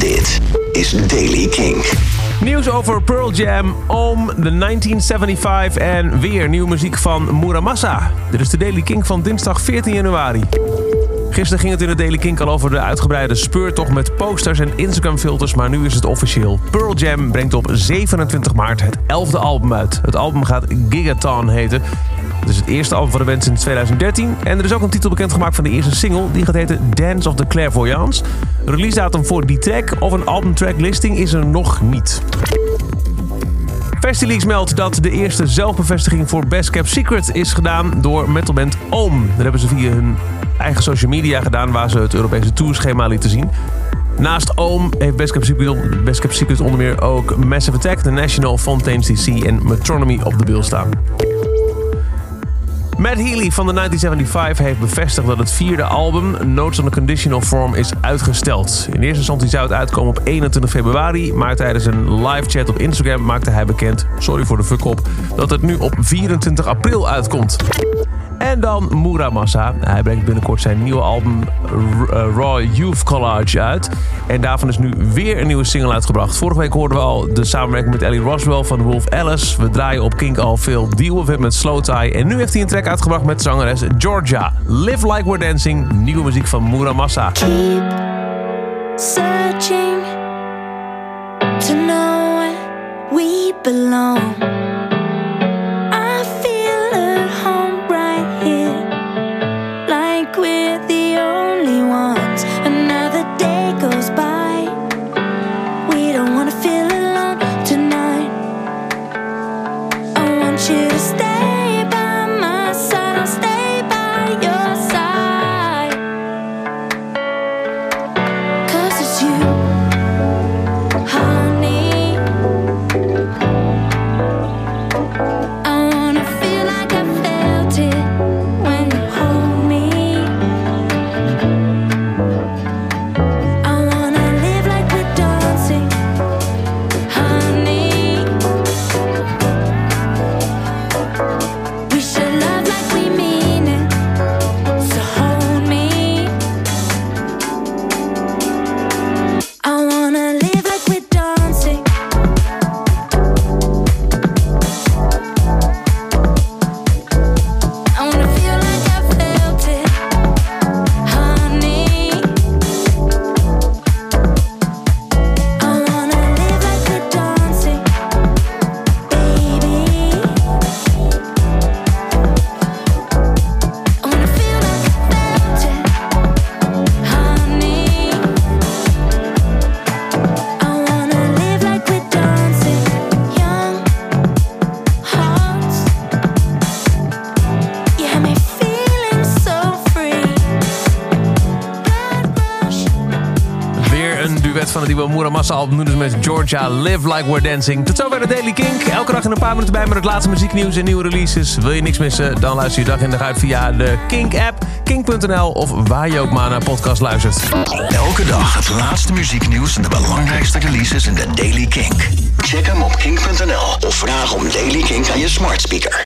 Dit is Daily King. Nieuws over Pearl Jam, Oom, The 1975 en weer nieuwe muziek van Muramasa. Dit is de Daily King van dinsdag 14 januari. Gisteren ging het in de Daily King al over de uitgebreide speurtocht met posters en Instagram-filters, maar nu is het officieel. Pearl Jam brengt op 27 maart het 11e album uit. Het album gaat Gigaton heten. Het is het eerste album van de band sinds 2013. En er is ook een titel bekendgemaakt van de eerste single. Die gaat heten Dance of the Clairvoyance. Release datum voor die track of een albumtrack listing is er nog niet. Festileaks meldt dat de eerste zelfbevestiging voor Best Kept Secret is gedaan door metalband Ohm. Dat hebben ze via hun eigen social media gedaan waar ze het Europese tourschema lieten zien. Naast Ohm heeft Best Kept Secret, Best Kept Secret onder meer ook Massive Attack, The National, Fontaine CC en Metronomy op de bil staan. Matt Healy van de 1975 heeft bevestigd dat het vierde album, Notes on a Conditional Form, is uitgesteld. In eerste instantie zou het uitkomen op 21 februari, maar tijdens een live chat op Instagram maakte hij bekend, sorry voor de fuck op, dat het nu op 24 april uitkomt. En dan Muramasa. Hij brengt binnenkort zijn nieuwe album uh, Raw Youth Collage uit. En daarvan is nu weer een nieuwe single uitgebracht. Vorige week hoorden we al de samenwerking met Ellie Roswell van Wolf Alice. We draaien op Kink al veel Deal With It met Slow Tie. En nu heeft hij een track uitgebracht met zangeres Georgia. Live Like We're Dancing. Nieuwe muziek van Muramasa. keep searching to know we belong. Van het nieuwe Muramasa album. Nu dus met Georgia. Live Like We're Dancing. Tot zover de Daily Kink. Elke dag in een paar minuten bij met het laatste muzieknieuws en nieuwe releases. Wil je niks missen? Dan luister je dag in dag uit via de Kink app, kink.nl of waar je ook maar naar podcast luistert. Elke dag het laatste muzieknieuws en de belangrijkste releases in de Daily King. Check hem op kink.nl of vraag om Daily King aan je smart speaker.